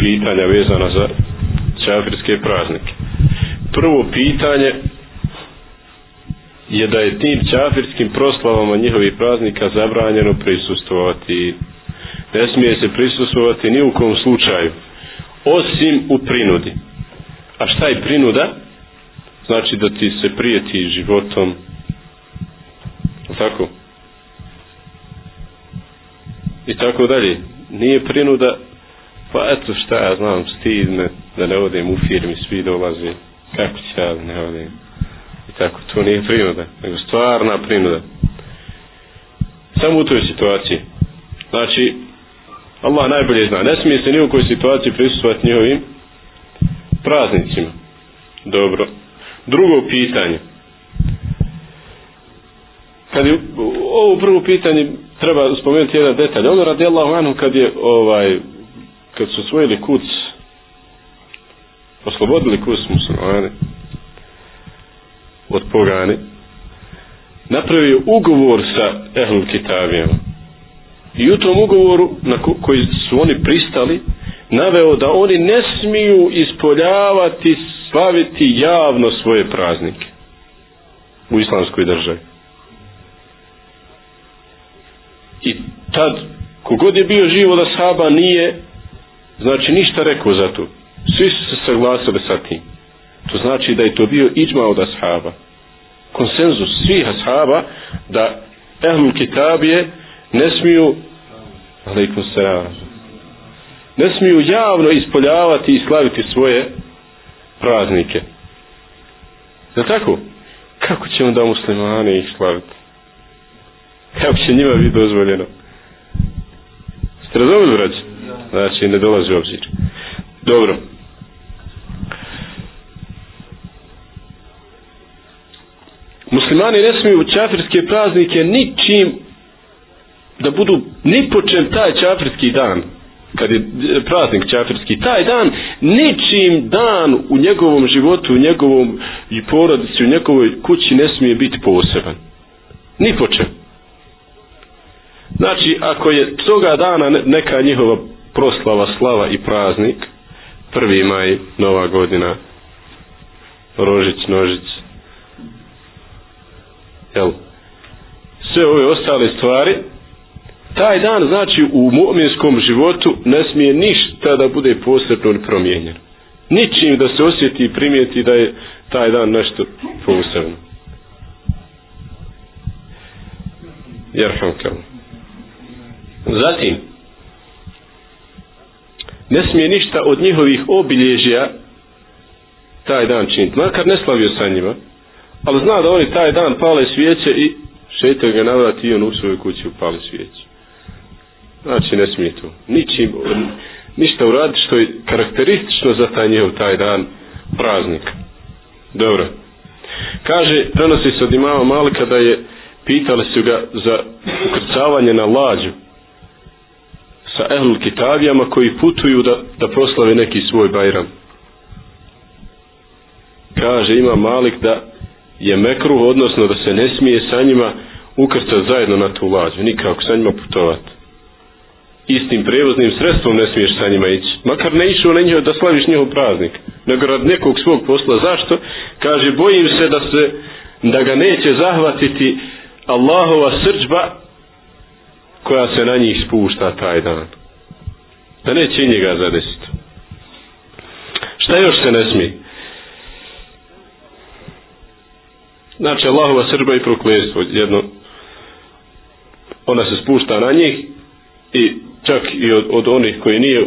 pitanja vezana za čafirske praznike. Prvo pitanje je da je tim čafirskim proslavama njihovih praznika zabranjeno prisustovati. Ne smije se prisustovati ni u kom slučaju, osim u prinudi. A šta je prinuda? Znači da ti se prijeti životom. Tako? I tako dalje. Nije prinuda Pa eto šta ja znam, stid me da ne odem u firmi, svi dolaze, kako će ja da ne odem. I tako, to nije prinuda, nego stvarna prinuda. Samo u toj situaciji. Znači, Allah najbolje zna, ne smije se ni u kojoj situaciji prisutovati njihovim praznicima. Dobro. Drugo pitanje. Kad je, ovo prvo pitanje treba spomenuti jedan detalj. Ono radi Allahu anhu kad je ovaj, kad su osvojili kuc, oslobodili kuc muslimani od pogani, napravio ugovor sa ehlul kitabijama. I u tom ugovoru na koji su oni pristali, naveo da oni ne smiju ispoljavati, slaviti javno svoje praznike u islamskoj državi. I tad, kogod je bio živo da saba nije znači ništa rekao za to. Svi su se saglasili sa tim. To znači da je to bio iđma od ashaba. Konsenzus svih ashaba da ehlu kitabije ne smiju alaikum salam ne smiju javno ispoljavati i slaviti svoje praznike. Zna tako? Kako će onda muslimani ih slaviti? Kako će njima biti dozvoljeno? Ste razumili, braći? znači ne dolazi u obzir dobro muslimani ne smiju u čafirske praznike ničim da budu ni počem taj čafirski dan kad je praznik čafirski taj dan ničim dan u njegovom životu u njegovom i porodici u njegovoj kući ne smije biti poseban ni počem znači ako je toga dana neka njihova proslava slava i praznik prvi maj nova godina rožić nožić jel sve ove ostale stvari taj dan znači u mominskom životu ne smije ništa da bude posebno promijenjen ničim da se osjeti i primijeti da je taj dan nešto posebno jer Zatim, ne smije ništa od njihovih obilježja taj dan činiti. Makar ne slavio sa njima, ali zna da oni taj dan pale svijeće i šeta ga navrati i on u svojoj kući upali svijeće. Znači ne smije to. Ničim, ništa uradi što je karakteristično za taj njihov taj dan praznik. Dobro. Kaže, prenosi se od imama Malika da je pitali su ga za ukrcavanje na lađu sa ehlul kitavijama koji putuju da, da proslave neki svoj bajram. Kaže ima malik da je mekru, odnosno da se ne smije sa njima ukrca zajedno na tu lađu, nikako sa njima putovati. Istim prevoznim sredstvom ne smiješ sa njima ići. Makar ne išao na njiho da slaviš njihov praznik. Nego rad nekog svog posla. Zašto? Kaže, bojim se da se da ga neće zahvatiti Allahova srđba koja se na njih spušta taj dan. Da neće njega zadesiti. Šta još se ne smije? Znači, Allahova srba i prokletstvo, jedno, ona se spušta na njih i čak i od, od onih koji nije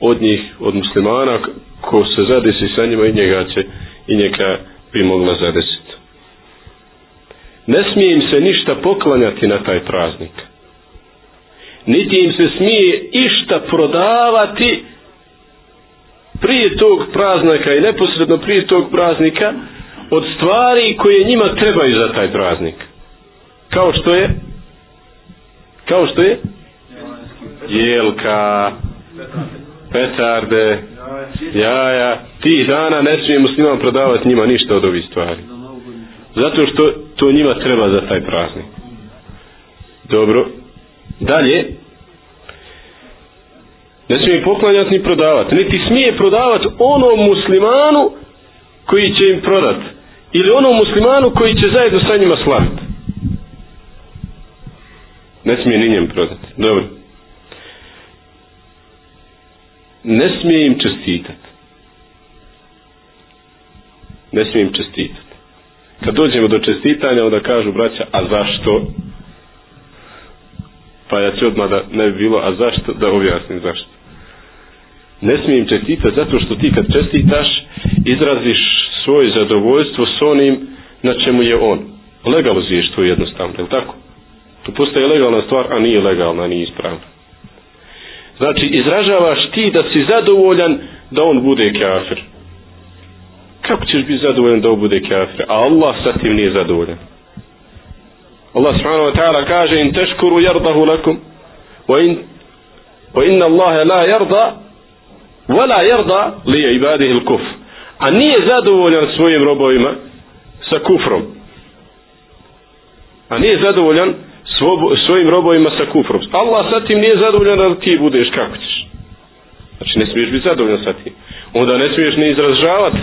od njih, od muslimana, ko se zadesi sa njima i njega će i njega bi mogla zadesiti. Ne smije im se ništa poklanjati na taj praznik niti im se smije išta prodavati prije tog praznika i neposredno prije tog praznika od stvari koje njima trebaju za taj praznik. Kao što je? Kao što je? Jelka, petarde, jaja, tih dana ne smije muslimama prodavati njima ništa od ovih stvari. Zato što to njima treba za taj praznik. Dobro, Dalje, ne smije poklanjati ni prodavati, niti smije prodavati onom muslimanu koji će im prodat ili onom muslimanu koji će zajedno sa njima slaviti. Ne smije ni njem prodati. Dobro. Ne smije im čestitati. Ne smije im čestitati. Kad dođemo do čestitanja, onda kažu braća, a zašto? pa ja ću odmah da ne bi bilo, a zašto, da objasnim zašto. Ne smijem čestitati zato što ti kad čestitaš, izraziš svoje zadovoljstvo s onim na čemu je on. Legaliziješ to jednostavno, je li tako? To postaje legalna stvar, a nije legalna, nije ispravna. Znači, izražavaš ti da si zadovoljan da on bude kafir. Kako ćeš biti zadovoljan da on bude kafir? A Allah sa tim nije zadovoljan. Allah subhanahu wa ta'ala kaže in teškuru jardahu lakum wa in wa inna Allahe la jarda wa la jarda li je ibadihi l-kuf a nije zadovoljan svojim robovima sa kufrom a nije zadovoljan svojim robovima sa kufrom Allah sa tim nije zadovoljan da ti budeš kako ćeš znači ne smiješ biti zadovoljan sa tim onda ne smiješ ni izražavati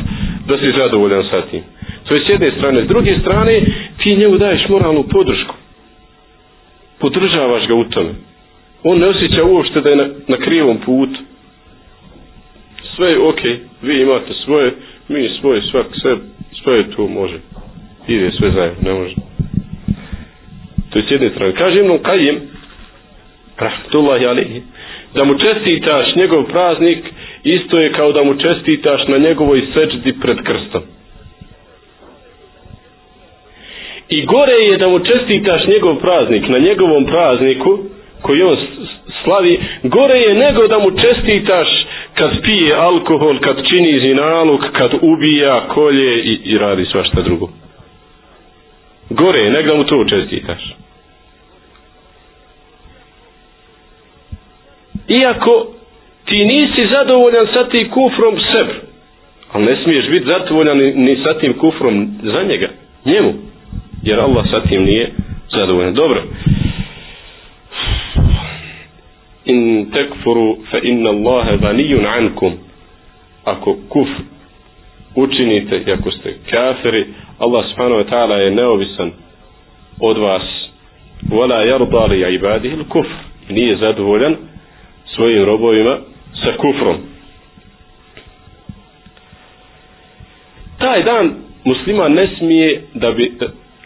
da si zadovoljan sa tim. To je s jedne strane. S druge strane, ti njemu daješ moralnu podršku. Podržavaš ga u tome. On ne osjeća uopšte da je na, na krivom putu. Sve je ok, vi imate svoje, mi svoje, svak sve, svoje tu može. Ide sve zajedno, ne može. To je s jedne strane. Kaže imam kajim, rahmatullahi alihi, da mu čestitaš njegov praznik, isto je kao da mu čestitaš na njegovoj seđdi pred krstom. I gore je da mu čestitaš njegov praznik, na njegovom prazniku koji on slavi, gore je nego da mu čestitaš kad pije alkohol, kad čini zinaluk, kad ubija, kolje i, i radi svašta drugo. Gore je nego da mu to čestitaš. Iako ti nisi zadovoljan sa ti kufrom seb ali ne smiješ biti zadovoljan ni, ni sa tim kufrom za njega njemu jer Allah sa tim nije zadovoljan dobro in tekfuru fa inna Allahe vanijun ankum ako kuf učinite i ako ste kafiri Allah subhanahu wa ta'ala je neovisan od vas wala yarda li ibadihi al-kufr nije zadovoljan svojim robovima sa kufrom. Taj dan muslima ne smije da bi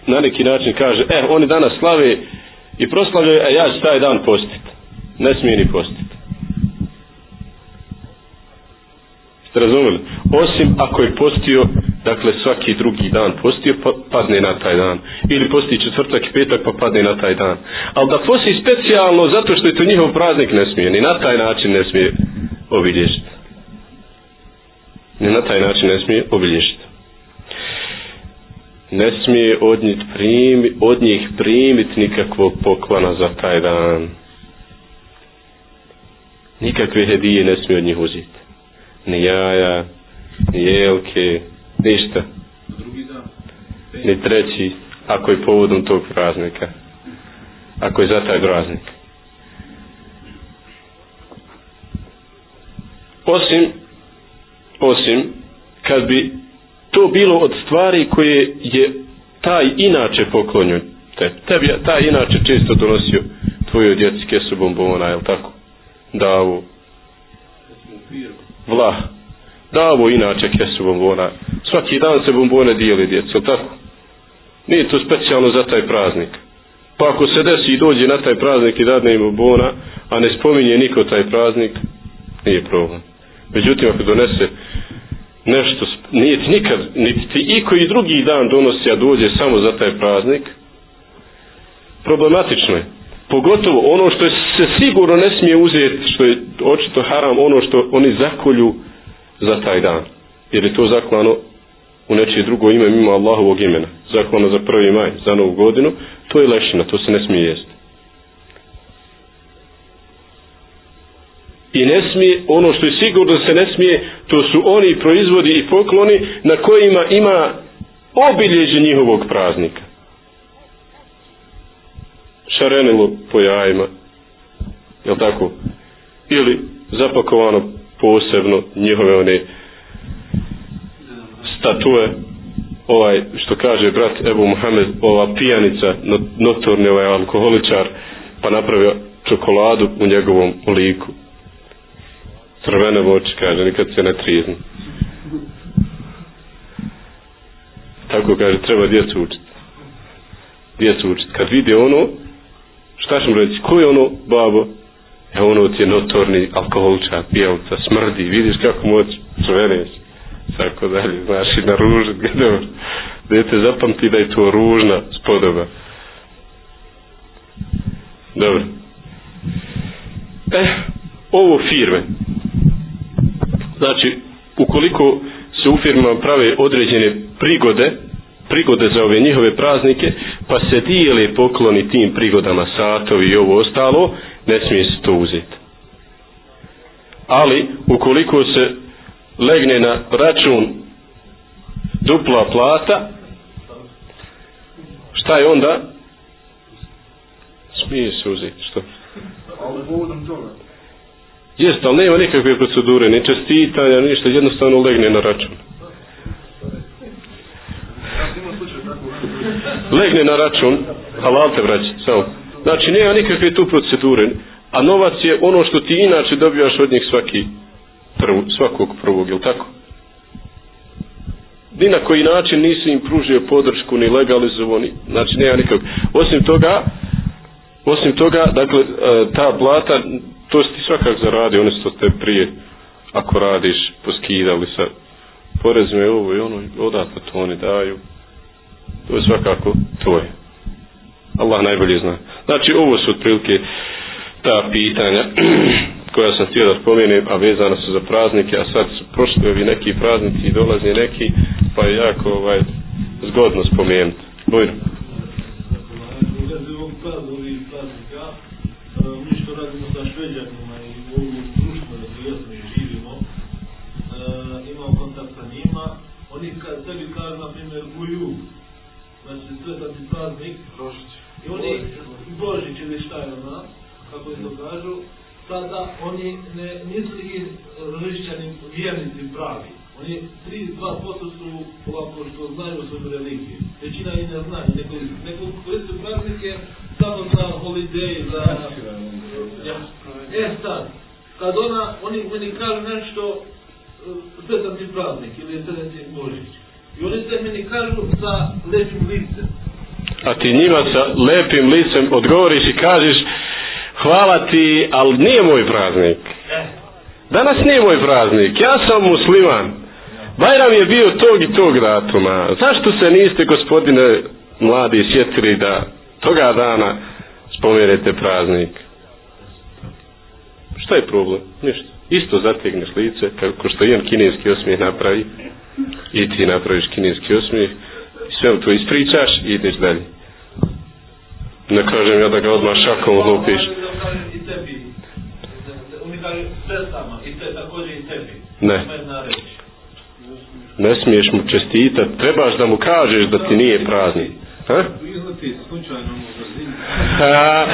na neki način kaže, e, eh, oni danas slave i proslavljaju, a e, ja ću taj dan postiti. Ne smije ni postiti. Ste razumeli? Osim ako je postio, dakle svaki drugi dan postio, pa padne na taj dan. Ili posti četvrtak i petak, pa padne na taj dan. Ali da posti specijalno, zato što je to njihov praznik, ne smije. Ni na taj način ne smije obilježiti. Ni na taj način ne smije obilježiti. Ne smije od njih, primi, od njih primit nikakvog poklana za taj dan. Nikakve hedije ne smije od njih uzeti. Ni jaja, ni jelke, ništa. Ni treći, ako je povodom tog praznika. Ako je za taj praznik. osim osim kad bi to bilo od stvari koje je taj inače poklonio te, tebi je taj inače često donosio tvoju djeci kesu bombona, je tako? Davo. Vla. Davo inače kesu bombona. Svaki dan se bombone dijeli djeci, je tako? Nije to specijalno za taj praznik. Pa ako se desi i dođe na taj praznik i dadne im bombona, a ne spominje niko taj praznik, nije problem. Međutim, ako donese nešto, nije ti nikad, niti ti i koji drugi dan donosi, a dođe samo za taj praznik, problematično je. Pogotovo ono što se sigurno ne smije uzeti, što je očito haram, ono što oni zakolju za taj dan. Jer je to zaklano u nečije drugo ime mimo Allahovog imena. Zaklano za prvi maj, za novu godinu, to je lešina, to se ne smije jesti. i ne smije, ono što je sigurno se ne smije, to su oni proizvodi i pokloni na kojima ima obilježje njihovog praznika. Šarenilo po jajima, je tako? Ili zapakovano posebno njihove one statue, ovaj što kaže brat Ebu Mohamed, ova pijanica, not notorni ovaj alkoholičar, pa napravio čokoladu u njegovom liku, crvene voće, kaže, nikad se ne trizni. Tako kaže, treba djecu učiti. Djecu učiti. Kad vide ono, šta ćemo reći, ko je ono, babo? E ono ti je notorni alkoholčar, pijelca, smrdi, vidiš kako moć crvene se. Tako dalje, znaš i na ruži, Dete zapamti da je to ružna spodoba. Dobro. E, ovo firme, znači ukoliko se u firma prave određene prigode prigode za ove njihove praznike pa se dijele pokloni tim prigodama satovi i ovo ostalo ne smije se to uzeti ali ukoliko se legne na račun dupla plata šta je onda smije se uzeti što ali povodom toga Jeste, ali nema nikakve procedure, ne čestitanja, ništa, jednostavno legne na račun. Legne na račun, ali te vraći, samo. Znači, nema nikakve tu procedure, a novac je ono što ti inače dobijaš od njih svaki prvo, svakog prvog, ili tako? Ni na koji način nisi im pružio podršku, ni legalizovo, ni, znači nema nikakve. Osim toga, osim toga, dakle, e, ta plata to si ti svakak zaradio, oni su to te prije, ako radiš, poskidali sa porezima i ovo i ono, odatno to oni daju. To je svakako tvoje. Allah najbolje zna. Znači, ovo su otprilike ta pitanja koja sam htio da spomenem, a vezana su za praznike, a sad su prošli ovi neki praznici i dolazi neki, pa je jako ovaj, zgodno spomenuti. Bojno. Ovo je to je znači praznik. Božić. I oni, Božić ili šta je ona, kako im to mm. kažu, sada oni ne, nisu i rišćani vjernici pravi. Oni 3-2% su ovako što znaju o svojom religiji. Većina i ne zna. Neko, neko koristu praznike samo za holiday, za... Ja. E sad, kad ona, oni meni kažu nešto, sve sam ti praznik ili sve sam ti božić i oni se meni kažu sa lepim licem a ti njima sa lepim licem odgovoriš i kažeš hvala ti, ali nije moj praznik e. danas nije moj praznik ja sam musliman Bajram je bio tog i tog datuma zašto se niste gospodine mladi sjetili da toga dana spomenete praznik šta je problem? ništa isto zategneš lice kako što jedan kineski osmijeh napravi i ti napraviš kineski osmijeh i sve mu to ispričaš i ideš dalje ne kažem ja da ga odmah šakom lupiš ne ne smiješ mu čestitat trebaš da mu kažeš da ti nije prazni ha? A,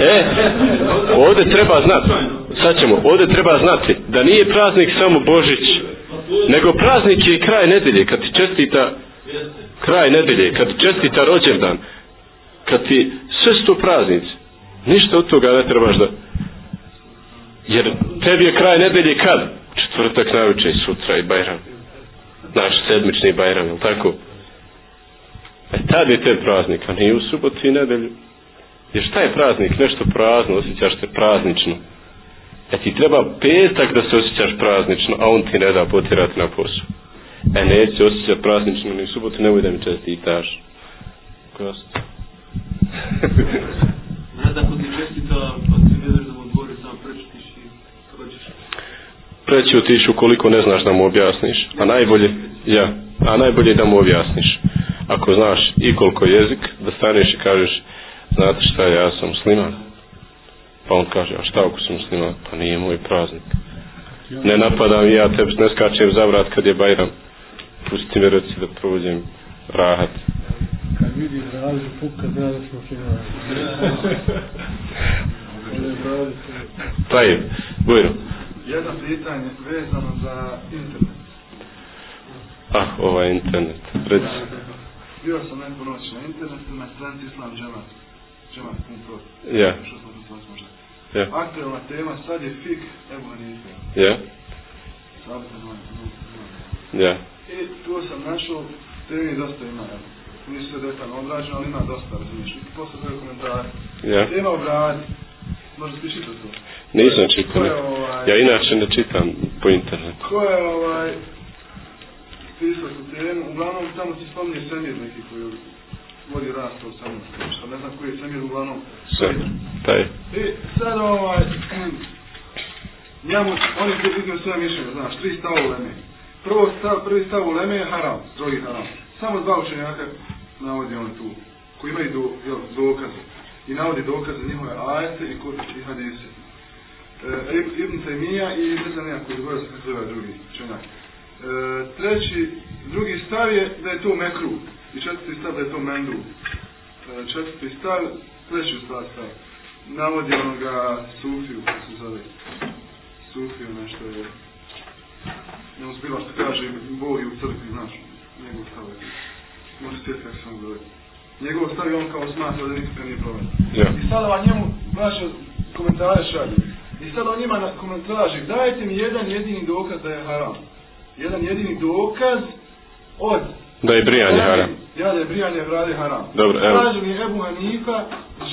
e, ovdje treba znati, sad ćemo, ovdje treba znati da nije praznik samo Božić, nego praznik je kraj nedelje kad ti čestita kraj nedelje, kad ti čestita rođendan kad ti sve su praznici ništa od toga ne trebaš da jer tebi je kraj nedelje kad? četvrtak na i sutra i bajram naš sedmični bajram, je tako? e tad je te praznik a nije u subotu i nedelju jer šta je praznik? nešto prazno, osjećaš se praznično E ti treba petak da se osjećaš praznično, a on ti ne da potirati na posao. E neće se osjećaj praznično ni subotu, nemoj da mi čestitaš. Prost. Ne da ko ti čestita, pa ti ne da mu odgovori, samo prečutiš i prođeš. Prečutiš ukoliko ne znaš da mu objasniš. A najbolje, ja, a najbolje da mu objasniš. Ako znaš i koliko jezik, da staneš i kažeš, znate šta, ja sam sliman. Pa on kaže, a šta ako su muslimani? Pa nije moj praznik. Ne napadam ja te, ne skačem za vrat kad je Bajram. Pusti me reci da prođem rahat. Kad vidi razi puka, da da smo finali. Pa je, Bojro. Jedno pitanje vezano za internet. Ah, ovaj internet. Reci. Bio sam neko noć na internetu na stranci Islam džemat. Džemat.com. Ja. Yeah. Što sam Ja. Aktualna tema sad je fik, evo ne Ja. Sabite moj. Ja. I tu sam našao, temi dosta ima, evo. Nisu detaljno obrađeno, ali ima dosta, razumiješ. I posle dve komentare. Ja. Tema obrađe. Možda ti čitao to? Nisam čitao. Ovaj, ja inače ne čitam po internetu. Ko je ovaj... Pisao sam temu, uglavnom tamo ti spomnije Semir neki koji vodi rast od samosti. Što ne znam koji je Semir, uglavnom zajedno. Taj. I e, sad ovaj... Njamo, mm, oni se vidimo sve mišljenja, znaš, tri stava u Leme. Prvo stav, prvi stav u Leme je haram, strogi haram. Samo dva učenjaka navodi on tu, koji imaju do, jel, dokaze. I navodi dokaze njihove ajete i, i hadise. E, Ibn Tajmija i ne znam nekako, dobro se kako zove drugi učenjak. E, treći, drugi stav je da je to mekru. I četvrti stav da je to mendu. E, četvrti stav treću sastav navodi onoga sufiju koji se zove sufiju nešto je ne uzbila što kaže boju u crkvi znaš njegov stav je može sjeti kako sam zove njegov stav je on kao smatra da nikakve nije problem yeah. i sad ova njemu vaše komentare šalje i sad on njima na komentaraži dajte mi jedan jedini dokaz da je haram jedan jedini dokaz od da je brijanje haram ja da je brijanje vrade haram dobro evo kaže mi Ebu Hanifa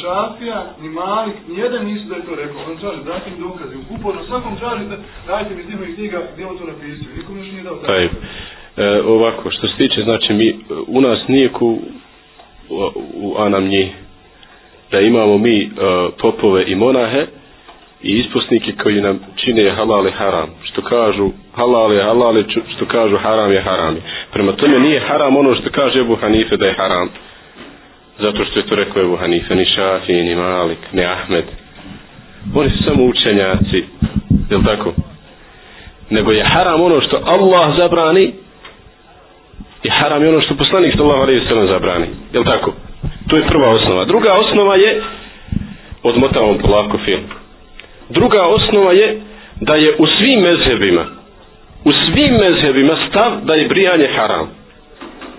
Šafija, ni Malik, ni jedan nisu da je to rekao. On traži, dajte mi dokaze. Uporno svakom traži da dajte mi zimu i knjiga gdje on to napisao. Nikom još nije dao taj. E, ovako, što se tiče, znači, mi, u nas nije ku, u, u Anamnji, da imamo mi e, popove i monahe i isposnike koji nam čine halal i haram. Što kažu halal je halal, što kažu haram je haram. Prema tome nije haram ono što kaže Ebu Hanife da je haram zato što je to rekao Ebu Hanife, ni Šafi, ni Malik, ni Ahmed. Oni su samo učenjaci, je tako? Nego je haram ono što Allah zabrani i haram je ono što poslanik sallahu alaihi sallam zabrani, je tako? To je prva osnova. Druga osnova je, odmotavamo polako film, druga osnova je da je u svim mezhebima, u svim mezhebima stav da je brijanje haram.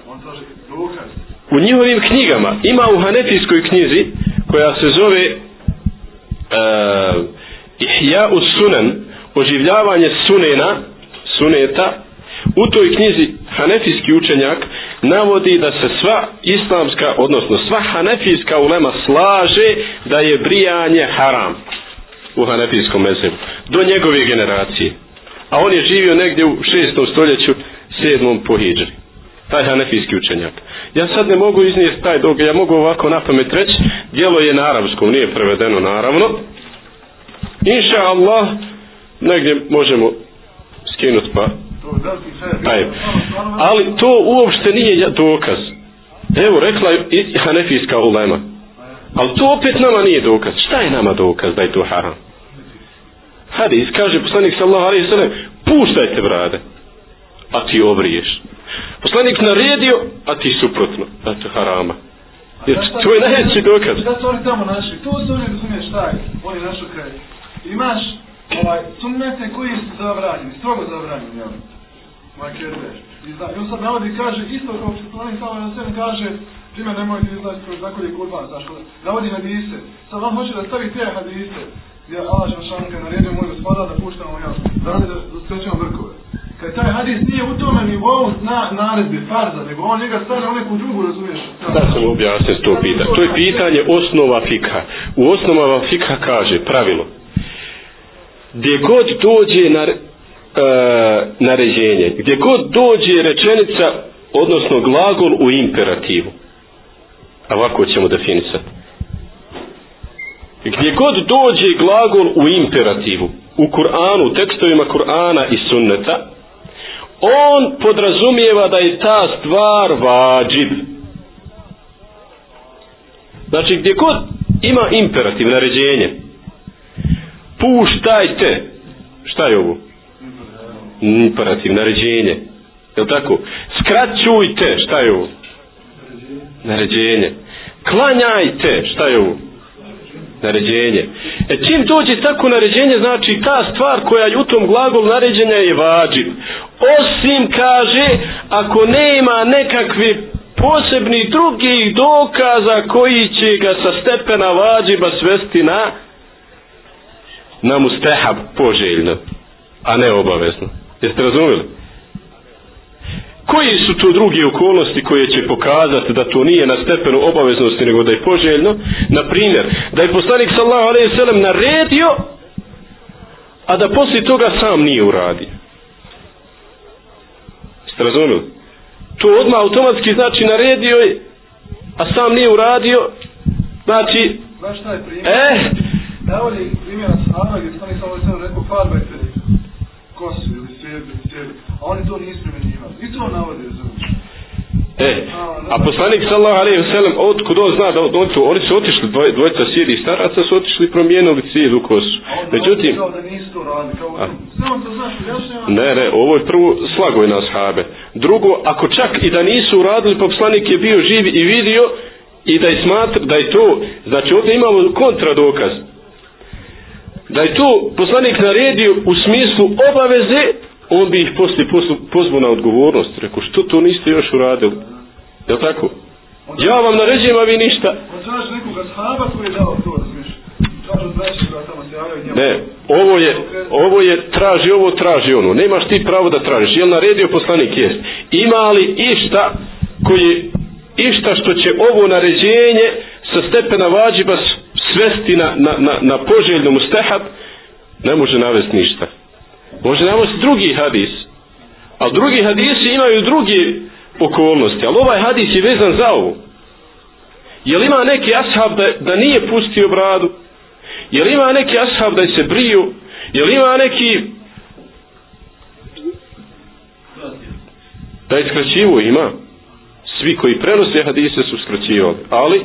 On traži dokaz u njihovim knjigama ima u Hanefijskoj knjizi koja se zove uh, Ihya Sunan oživljavanje sunena suneta u toj knjizi Hanefijski učenjak navodi da se sva islamska, odnosno sva hanefijska ulema slaže da je brijanje haram u hanefijskom mezimu, do njegove generacije. A on je živio negdje u 6. stoljeću, 7. pohiđeri taj hanefijski učenjak. Ja sad ne mogu iznijest taj dog, ja mogu ovako na pamet reći, dijelo je na arabskom, nije prevedeno naravno. Inša Allah, negdje možemo skinut pa... Aj. Ali to uopšte nije dokaz. Evo, rekla je hanefijska ulema. Ali to opet nama nije dokaz. Šta je nama dokaz da je to haram? Hadis kaže poslanik sallahu alaihi sallam, puštajte brade, a ti obriješ. Poslanik naredio, a ti suprotno. Eto, harama. Jer to, to je najveći dokaz. Zato oni tamo našli. To su oni razumiješ šta je. Oni našli kraj. Imaš ovaj, sunnete koji su zabranjeni. Strogo zabranjeni. Ja. Majke Rebeš. I, I on sad navodi kaže, isto kao što oni sada na sve kaže, primjer nemojte izlaziti kroz zakolje kod vas. Zašto? Navodi na dise. Sad vam hoće da stavi te na dise. Ja, Allah Žešanka naredio moj gospoda da puštamo ja. Da radi da skrećemo brkove kad taj hadis nije u tome nivou na, naredbe farza, nego on njega stane u neku drugu, razumiješ? Da sam objasnio to pitanje. To je pitanje osnova fika. U osnovama fika kaže pravilo. Gdje god dođe na, e, naređenje, gdje god dođe rečenica, odnosno glagol u imperativu. A ovako ćemo definisati. Gdje god dođe glagol u imperativu, u Kur'anu, u tekstovima Kur'ana i sunneta, on podrazumijeva da je ta stvar vađib. Znači, gdje god ima imperativ, naređenje, puštajte, šta je ovo? Imperativ, naređenje, je tako? Skraćujte, šta je ovo? Naređenje. Klanjajte, šta je ovo? Naređenje. E čim dođe tako naređenje, znači ta stvar koja je u tom glagolu naređenja je vađiv. Osim, kaže, ako nema nekakvi posebni drugi dokaza koji će ga sa stepena vađiva svesti na na mustehab poželjno, a ne obavezno. Jeste razumeli? koji su to drugi okolnosti koje će pokazati da to nije na stepenu obaveznosti nego da je poželjno na primjer da je poslanik sallahu alaihi sallam naredio a da poslije toga sam nije uradio ste razumili to odmah automatski znači naredio je a sam nije uradio znači znaš šta je primjer eh? da je primjer na sahara gdje sam nisam ovaj sallam rekao farbajte kosu ili sebe, sebe. A oni to nisu primjenjivali. I to navodi, razumiješ. E, a poslanik sallallahu alejhi ve sellem od kuda zna da on to oni su otišli dvoj, dvojica sjedi staraca su otišli promijenili cijelu kosu. Međutim a, Ne, ne, ovo je prvo slagoj na sahabe. Drugo, ako čak i da nisu uradili, pa poslanik je bio živ i vidio i da je smatra, da je to, znači ovdje imamo kontra dokaz da je to poslanik naredio u smislu obaveze, on bi ih poslije pozvao na odgovornost. Rekao, što to niste još uradili? Je li tako? Ja vam naređujem, a vi ništa. Ne, ovo je, ovo je, traži ovo, traži ono. Nemaš ti pravo da tražiš. Je li naredio poslanik? Jest. Ima li išta koji, išta što će ovo naređenje sa stepena vađiba svesti na, na, na, na poželjnu mustahab, ne može navesti ništa. Može navesti drugi hadis. A drugi hadisi imaju drugi okolnosti. Ali ovaj hadis je vezan za ovu. Jel ima neki ashab da, da nije pustio bradu? Jel ima neki ashab da je se brio? Jel ima neki da je skraćivo ima? Svi koji prenose hadise su skraćivali. Ali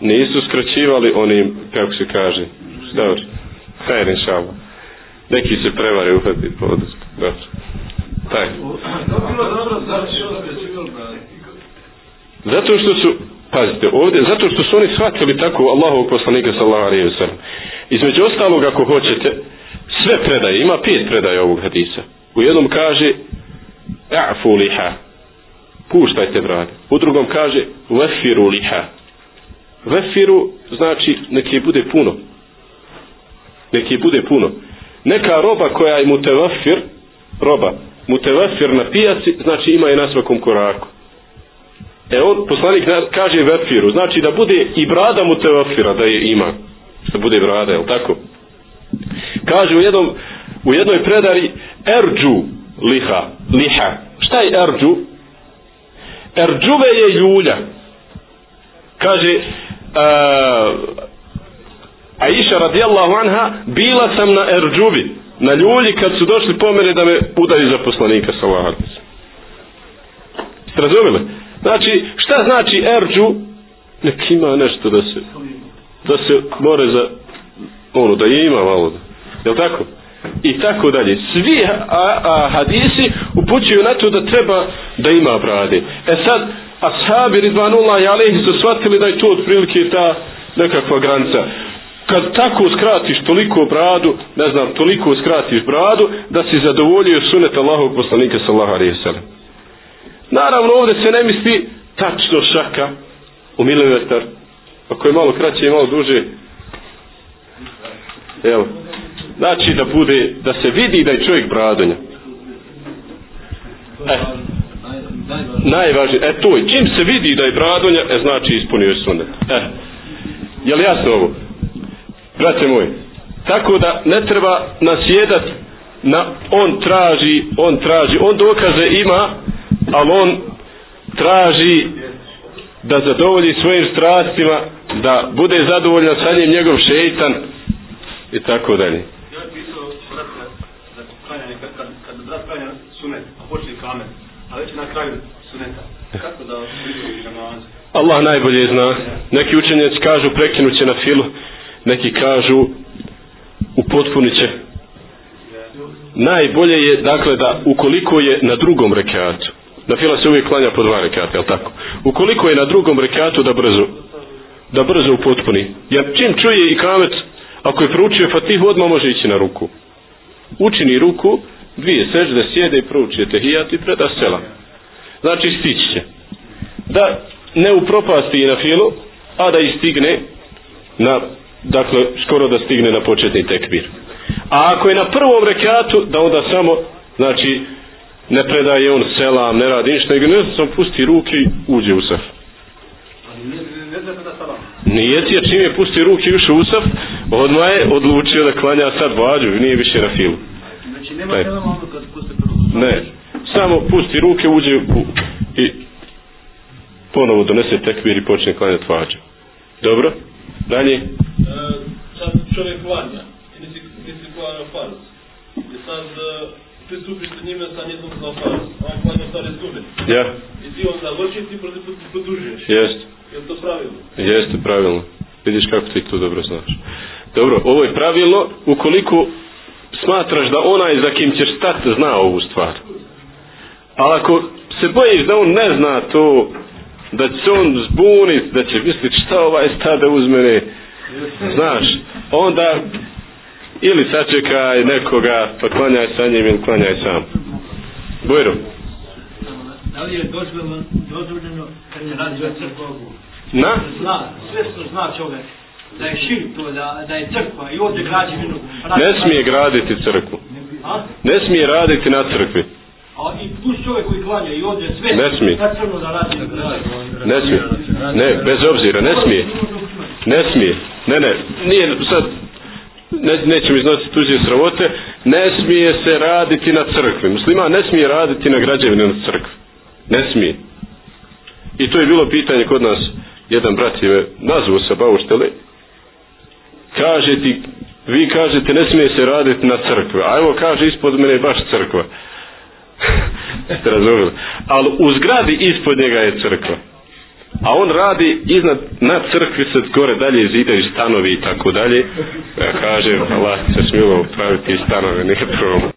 nisu skraćivali onim, kako se kaže, dobro, fair in šalba. Neki se prevare uhvati po odisku, dobro. Taj. Zato što su, pazite, ovdje, zato što su oni shvatili tako Allahovog poslanika sallallahu alaihi wa sallam. Između ostalog, ako hoćete, sve predaje, ima pet predaje ovog hadisa. U jednom kaže, a'fu liha, puštajte brade. U drugom kaže, vefiru liha, vefiru znači neki bude puno neki bude puno neka roba koja je mutevafir roba mutevafir na pijaci znači ima je na svakom koraku e on poslanik kaže vefiru znači da bude i brada mutevafira da je ima da bude brada je tako kaže u jednom u jednoj predari erđu liha liha šta je erđu erđuve je ljulja kaže uh, Aisha radijallahu anha bila sam na Erđubi na ljulji kad su došli po mene da me udaju za poslanika sa Allahom razumili? znači šta znači Erđu nek ima nešto da se da se more za ono da ima malo da. je li tako? i tako dalje. Svi a, a, hadisi upućuju na to da treba da ima brade. E sad, ashabi Ridvanullah i Alehi su shvatili da je to otprilike ta nekakva granca. Kad tako skratiš toliko bradu, ne znam, toliko skratiš bradu, da si zadovoljio sunet Allahog poslanika sallaha alaihi Naravno, ovdje se ne misli tačno šaka u milimetar, ako pa je malo kraće i malo duže. Evo znači da bude da se vidi da je čovjek bradonja e, najvažnije e to je čim se vidi da je bradonja e, znači ispunio je sunet e, je li jasno ovo brate moj tako da ne treba nasjedat na on traži on traži on dokaze ima ali on traži da zadovolji svojim strastima da bude zadovoljan sa njim njegov šeitan i tako dalje. a već na kraju suneta. Kako da pribori namaz? Allah najbolje zna. Neki učenjaci kažu prekinut će na filu, neki kažu upotpunit će. Najbolje je dakle da ukoliko je na drugom rekiatu, na fila se uvijek klanja po dva rekiata, jel tako? Ukoliko je na drugom rekiatu da brzo, da brzo upotpuni. Ja čim čuje i kamet, ako je proučio fatihu, odmah može ići na ruku. Učini ruku, dvije sežde sjede i proučuje tehijat i preda sela. Znači stići će. Da ne upropasti na filu, a da istigne na, dakle, skoro da stigne na početni tekbir. A ako je na prvom rekatu, da onda samo, znači, ne predaje on selam, ne radi ništa, nego ne znam, sam pusti ruke i uđe u saf. Nije ti, čim je pusti ruke i uše u saf, odmah je odlučio da klanja sad vađu, nije više na filu nema kada vam ono kad puste prvo. Ne, samo pusti ruke, uđe u, i ponovo donese tekbir i počne klanjati vađe. Dobro, dalje. E, sad čovjek vađa, nisi, nisi klanjao farz. I sad pristupiš e, sa njime sa njezom za farz. On klanja stare zube. Ja. I ti onda vrši, ti prvi put podružuješ. Jeste. Je to pravilno? Jeste pravilno. Vidiš kako ti to dobro znaš. Dobro, ovo je pravilo, ukoliko smatraš da onaj za kim ćeš stat zna ovu stvar. Ali ako se bojiš da on ne zna to, da će on zbunit, da će misliti šta ovaj stade uzmene, znaš, onda ili sačekaj nekoga, pa klanjaj sa njim ili klanjaj sam. Bojro. Da li je dozvoljeno kad je radi Bogu? Na? Zna, sve što zna čovjek da je širk to, da, da je crkva i ovdje građe vinu. Ne smije graditi crkvu. A? Ne smije raditi na crkvi. A i plus čovjek koji klanja i ovdje sve ne smije. na crno da radi. Ne smije. Ne, bez obzira, ne smije. Ne smije. Ne, ne, nije sad ne, nećem iznositi tuđe sravote, ne smije se raditi na crkvi. Muslima ne smije raditi na građevinu na crkvi. Ne smije. I to je bilo pitanje kod nas, jedan brat je nazvao se Bauštele, kaže ti, vi kažete ne smije se raditi na crkve, a evo kaže ispod mene baš crkva. Ste razumili? Ali u zgradi ispod njega je crkva. A on radi iznad, na crkvi se gore dalje zidaju stanovi i tako dalje. Ja kažem, Allah se smilo upraviti stanove, nije problem.